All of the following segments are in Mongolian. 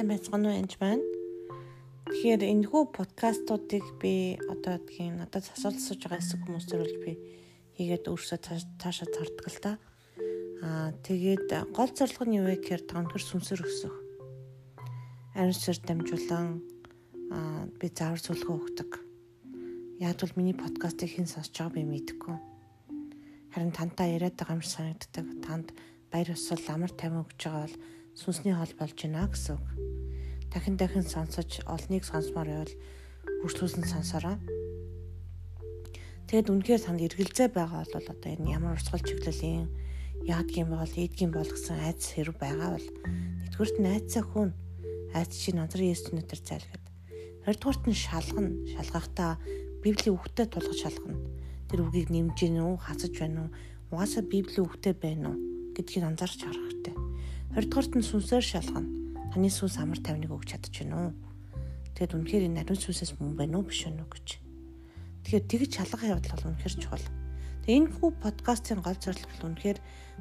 сайн байцгаана уу энэ байна. Тэгэхээр энэ хүү подкастуудыг би одоо гэдгийг надад асуулт асууж байгаа хэсэг хүмүүстээр бол би хийгээд өөрсдөө цаашаа зарддаг л та. Аа тэгээд гол зорилго нь юу вэ гэхээр тонхор сүнсээр өсөх. Ариун сүнсээр дамжуулан аа би заавар зөвлөгөө өгдөг. Яг бол миний подкастыг хэн сонсож байгааг би мэдэхгүй. Харин тантай яриад байгаа юм шиг санагддаг. Танд баяр ёслол амар тайван өгч байгаа бол сүнсний хол болж байна гэсэн үг. Дахин дахин сонсож олныг сонсомоор байвал хүрслүүлсэн сонсороо. Тэгэд үнэхээр танд эргэлзээ байгаа бол одоо энэ ямар урсгал чиглэлийн яадгийн бол ийдгийн бол гэсэн айц хэрэг байгаа бол нэгдүгürt нь айцаа хүн айц чи назар Есүс өнөтер зайлгээд хоёрдугаарт нь шалгана шалгахтаа библийн үгтэй тулгаж шалгана тэр үгийг нэмж гин үү хасаж байна уу угаасаа библийн үгтэй байна уу гэдгийг анзаарч харах хэрэгтэй 20 дугаарт нь сүнсээр шалгана. Таны сүнс амар тайвныг өгч чадчих гэнэ үү? Тэгэд үнэхээр энэ ариун сүнсээс мөн байна уу биш үү гэж. Тэгэхээр тэгж шалгах явдал бол үнэхээр чухал. Тэгээ энэ хүү подкастын гол зорилго бол үнэхээр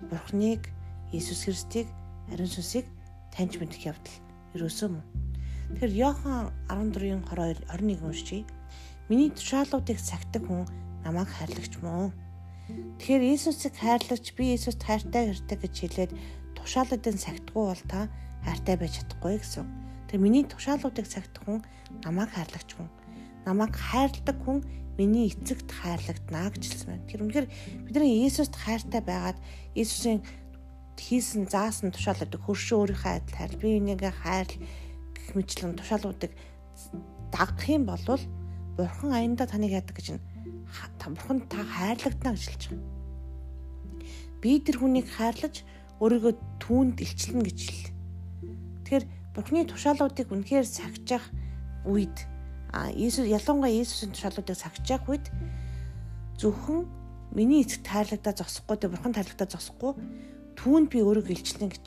Бурхныг Иесус Христийг ариун сүнсийг таньж мэдэх явдал ерөөсөө мөн. Тэгэхээр Иохан 14-ийн 22 21 уншийе. Миний тушаалуудыг сахидаг хүн намайг хайрлагч мөн. Тэгэхээр Иесусыг хайрлагч би Иесуст хайртай хэрэгтэй гэж хэлээд тушаалуудын сахидгүй бол та хайртай байж чадахгүй гэсэн. Тэр миний тушаалуудыг сахидах хүн намайг хайрлагч хүн. Намайг хайрладаг хүн миний эцэгт хайрлагдана гэж хэлсэн байна. Тэр үнэхээр бидний Иесуст хайртай байгаад Иесусийн хийсэн заасан тушаалуудыг хөршөө өөрийнхөө адил хайр би энийгээ хайр гэх мэтлэн тушаалуудыг дагах юм бол бурхан аяндаа таныг яадаг гэж бурхан та хайрлагдана гэж хэлж байгаа. Би тэр хүнийг хайрлаж өөрийгөө түүнд илчлэнэ гэж хэл. Тэгэхээр Бурхны тушаалуудыг үнэхээр сахижих үед а Иесус ялангуяа Иесусийн тушаалуудыг сахижих үед зөвхөн миний эцэг таарлагдаа зогсохгүй тэ Бурхан таарлагдаа зогсохгүй түүнд би өөрийгөө илчлэнэ гэж.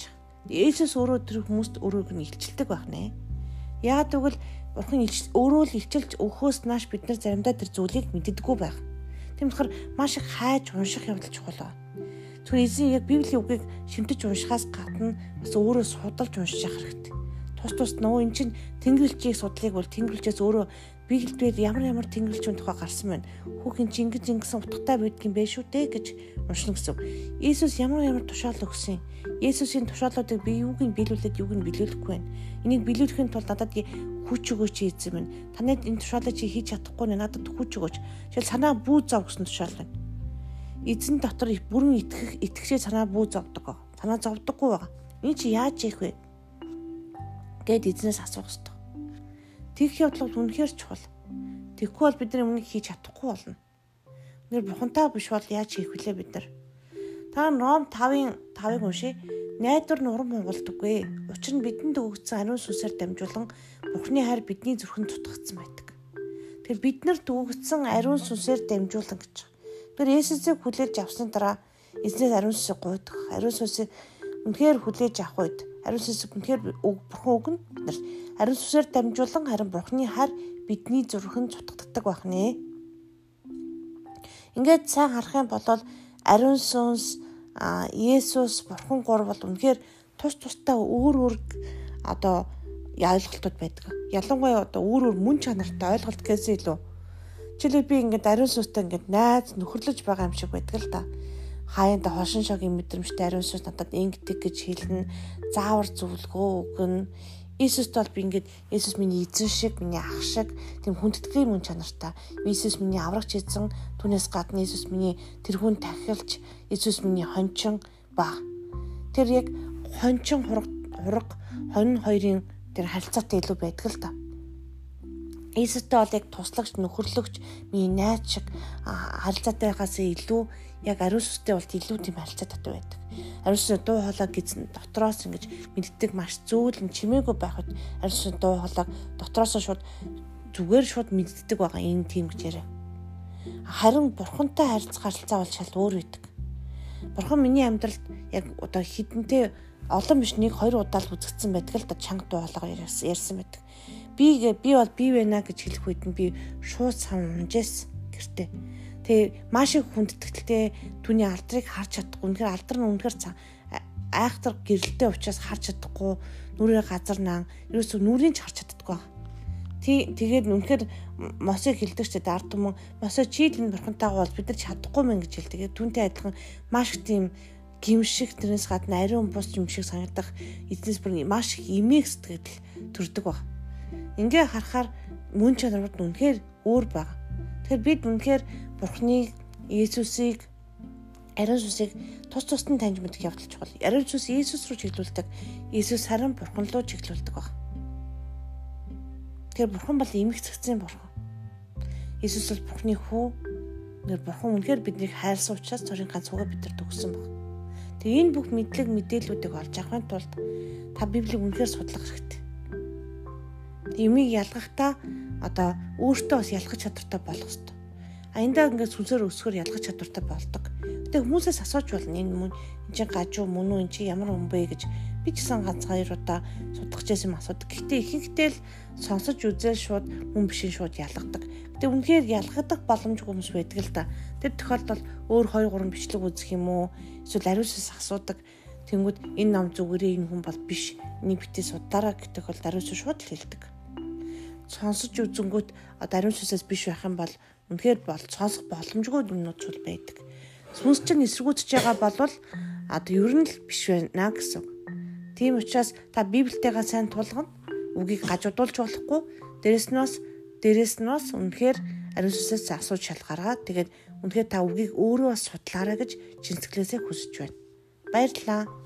Иесус өөрөө тэр хүмүүст өөрийгөө нь илчилдэг байх нэ. Яагаад гэвэл Бурхан өөрөө л илчилж өгөхөөс нааш бид нар заримдаа тэр зүйлийг мэддэггүй байх. Тийм болохоор маш их хайж унших явдал чухал байна Тэгэхээр эзэн яг Библийн үгийг шимтэж уншихаас гадна бас өөрөө судалж унших хэрэгтэй. Тус тус нөө эн чинь тэнгэрлэгчийн судлыг бол тэнгэрлэгчээс өөрөө Библиэлд ямар ямар тэнгэрлэгчийн тухай гарсан байна. Хүүхэн ингэж ингэсэн утгатай байдгийн бэ шүү дээ гэж уншина гэсэн. Иесус ямар ямар тушаал өгсөн. Иесусийн тушаалуудыг би юуг нь биелүүлээд юуг нь биелүүлэхгүй байна. Энийг биелүүлэхийн тулд надад хүч өгөөч эзэн минь. Танад энэ тушаалыг чи хийж чадахгүй надад хүч өгөөч. Жишээл санаа бүү зав гэсэн тушаал байна эзэн дотор бүрэн итгэх итгэжээ санаа бүү зовдөг. Санаа зовдөггүй байгаа. Энэ чи яаж ийх вэ? Гэт эзнээс асуух хэрэгтэй. Тэгэх явдал бол үнэхээр чухал. Тэгэхгүй бол бид нар өмнө хийж чадахгүй болно. Нэр бурхантай биш бол яаж хийх вүлээ бид нар? Та Ром 5-ын 5-ыг уншия. Найдвар нуран монголдөггүй. Учир нь бидэнд өгөгдсөн ариун сүнсээр дамжуулан Бурхны хайр бидний зүрхэнд тутагдсан байдаг. Тэгэхээр биднэрт өгөгдсөн ариун сүнсээр дамжуулан гэж Тэр Есүсийг хүлээж авсан дараа эзнээс ариун сүнсийг гуйдах. Ариун сүнсийг үнэхээр хүлээж авах үед ариун сүнсийг үнэхээр бурхан өгнө. Ариун сүнсээр дамжуулан харин бурханы хар бидний зүрхэнд цутгагддаг байх нэ. Ингээд сайн харах юм бол ариун сүнс Есүс бурхан гур бол үнэхээр тус тустай өөр өөр одоо ойлголтууд байдаг. Ялангуяа одоо өөр өөр мөн чанартай ойлголт гэсэн илүү Жишээлбэл би ингээд ариун сүнстэй ингээд найз нөхөрлөж байгаа юм шиг байдаг л та. Хаяанда хошин шогийн мэдрэмжтэй ариун сүнс надад ингэдэг гэж хэлнэ. Заавар зөвлөгөө өгнө. Иесуст бол би ингээд Иесус миний эзэн шиг, миний ах шиг тийм хүндэтгэлийн мөн чанартай. Иесус миний аврагч эзэн, түүнээс гадна Иесус миний тэрхүүн тахилч, Иесус миний хончин ба. Тэр яг хончин хураг хураг хонь хоёрын тэр харилцаатай илүү байдаг л та. Иесустэй бол яг туслагч, нөхөрлөгч, миний найз шиг харилцаатайгаас илүү яг ариун сүнстэй бол илүү тийм харилцаа татвар байдаг. Ариун сүнс дуу хоолой гэсэн дотроос ингэж мэддэг маш зөөлөн чимээгүй байхад ариун сүнс дуу хоолой дотроос шууд зүгээр шууд мэддэг байгаа энэ тийм гэж яриа. Харин бурхантай харилцах харилцаа бол шал өөр байдаг. Бурхан миний амьдралд яг одоо хідэнтэй олон биш нэг хоёр удаа л үзэгдсэн байдаг л да чанга дуу хоолойгоо ярьсан байдаг би би бол би байна гэж хэлэх үед нь би шууд сам унжээс гэртээ. Тэгээ маш их хүндэтгэлтэй түүний алдрыг харж чадахгүй. Үнэхээр алдар нь үнэхээр айхтар гэрэлтэй учраас харж чадахгүй нүрээ газар наан ерөөсөө нүрийн ч харж чаддаггүй. Тий тэгээд үнэхээр мосыг хилдэг ч ард түмэн мосоо чийл энэ бурхантайгаа бол бид нар чадахгүй мэн гэж хэлдэг. Түүнтэй адилхан маш их тийм гимшиг тэрнээс гадна ариун бус юм шиг санагдах эзнес бүр маш их имийг сэтгэл төрдөг баг. Ингээ харахаар мөн чанарууд нь үнэхээр өөр баг. Тэгэхээр бид үнэхээр Бурхныг Иесусыг ариун сүсийг тус тусдан таньж мэдэх явдал чухал. Ариун сүс Иесус руу чиглүүлдэг. Иесус харин Бурхан руу чиглүүлдэг баг. Тэгэхээр Бурхан бол имэх цэгцэн Бурхан. Иесус бол Бурхны хүү. Нэр Бурхан үнэхээр биднийг хайрлсан учраас цорын ганц үгээ бидэнд өгсөн баг. Тэгээ энэ бүх мэдлэг мэдээллүүдийг олж авахын тулд та Библийг үнэхээр судлах хэрэгтэй. Имийг ялгахдаа одоо өөртөө бас ялгах чадвартай болох хэрэгтэй. Аяндаа ингээд сүнсээр өсгөр ялгах чадвартай болдог. Гэтэ хүмүүсээс асууж болно энэ мөн энэ чинь гажуу мөн үү энэ чинь ямар хүн бэ гэж би ч гэсэн ганц хоёр удаа судалж байсан юм асуудаг. Гэхдээ ихэнхдээ л сонсож үзэл шууд мөн бишин шууд ялгадаг. Гэтэ үнэхээр ялгадаг боломжгүй хүмүүс байдаг л да. Тэр тохиолдолд өөр 2 3 бичлэг үзэх юм уу? Эсвэл ариусаас асуудаг. Тэнгүүд энэ ном зүгээрээ энэ хүн бол биш. Энийг битээ судаараа гэдэг бол ариусаа шууд л хэлдэг. Сонсож үзэнгүүт ариун сүсээс биш байх юм бол үнэхээр бол сонсох боломжгүй юмнууд ч байдаг. Сүнс чинь эсэргүүцэж байгаа болвол одоо ер нь л биш байна гэсэн. Тийм учраас та Библиэтэйгээ сайн тулгана. Үгийг гажуудуулж болохгүй. Дээрэс нь бас дээрэс нь бас үнэхээр ариун сүсээс асууж шалгаараа. Тэгээд үнэхээр та үгийг өөрөө бас судлаарай гэж чинсгэлээсээ хүсэж байна. Баярлалаа.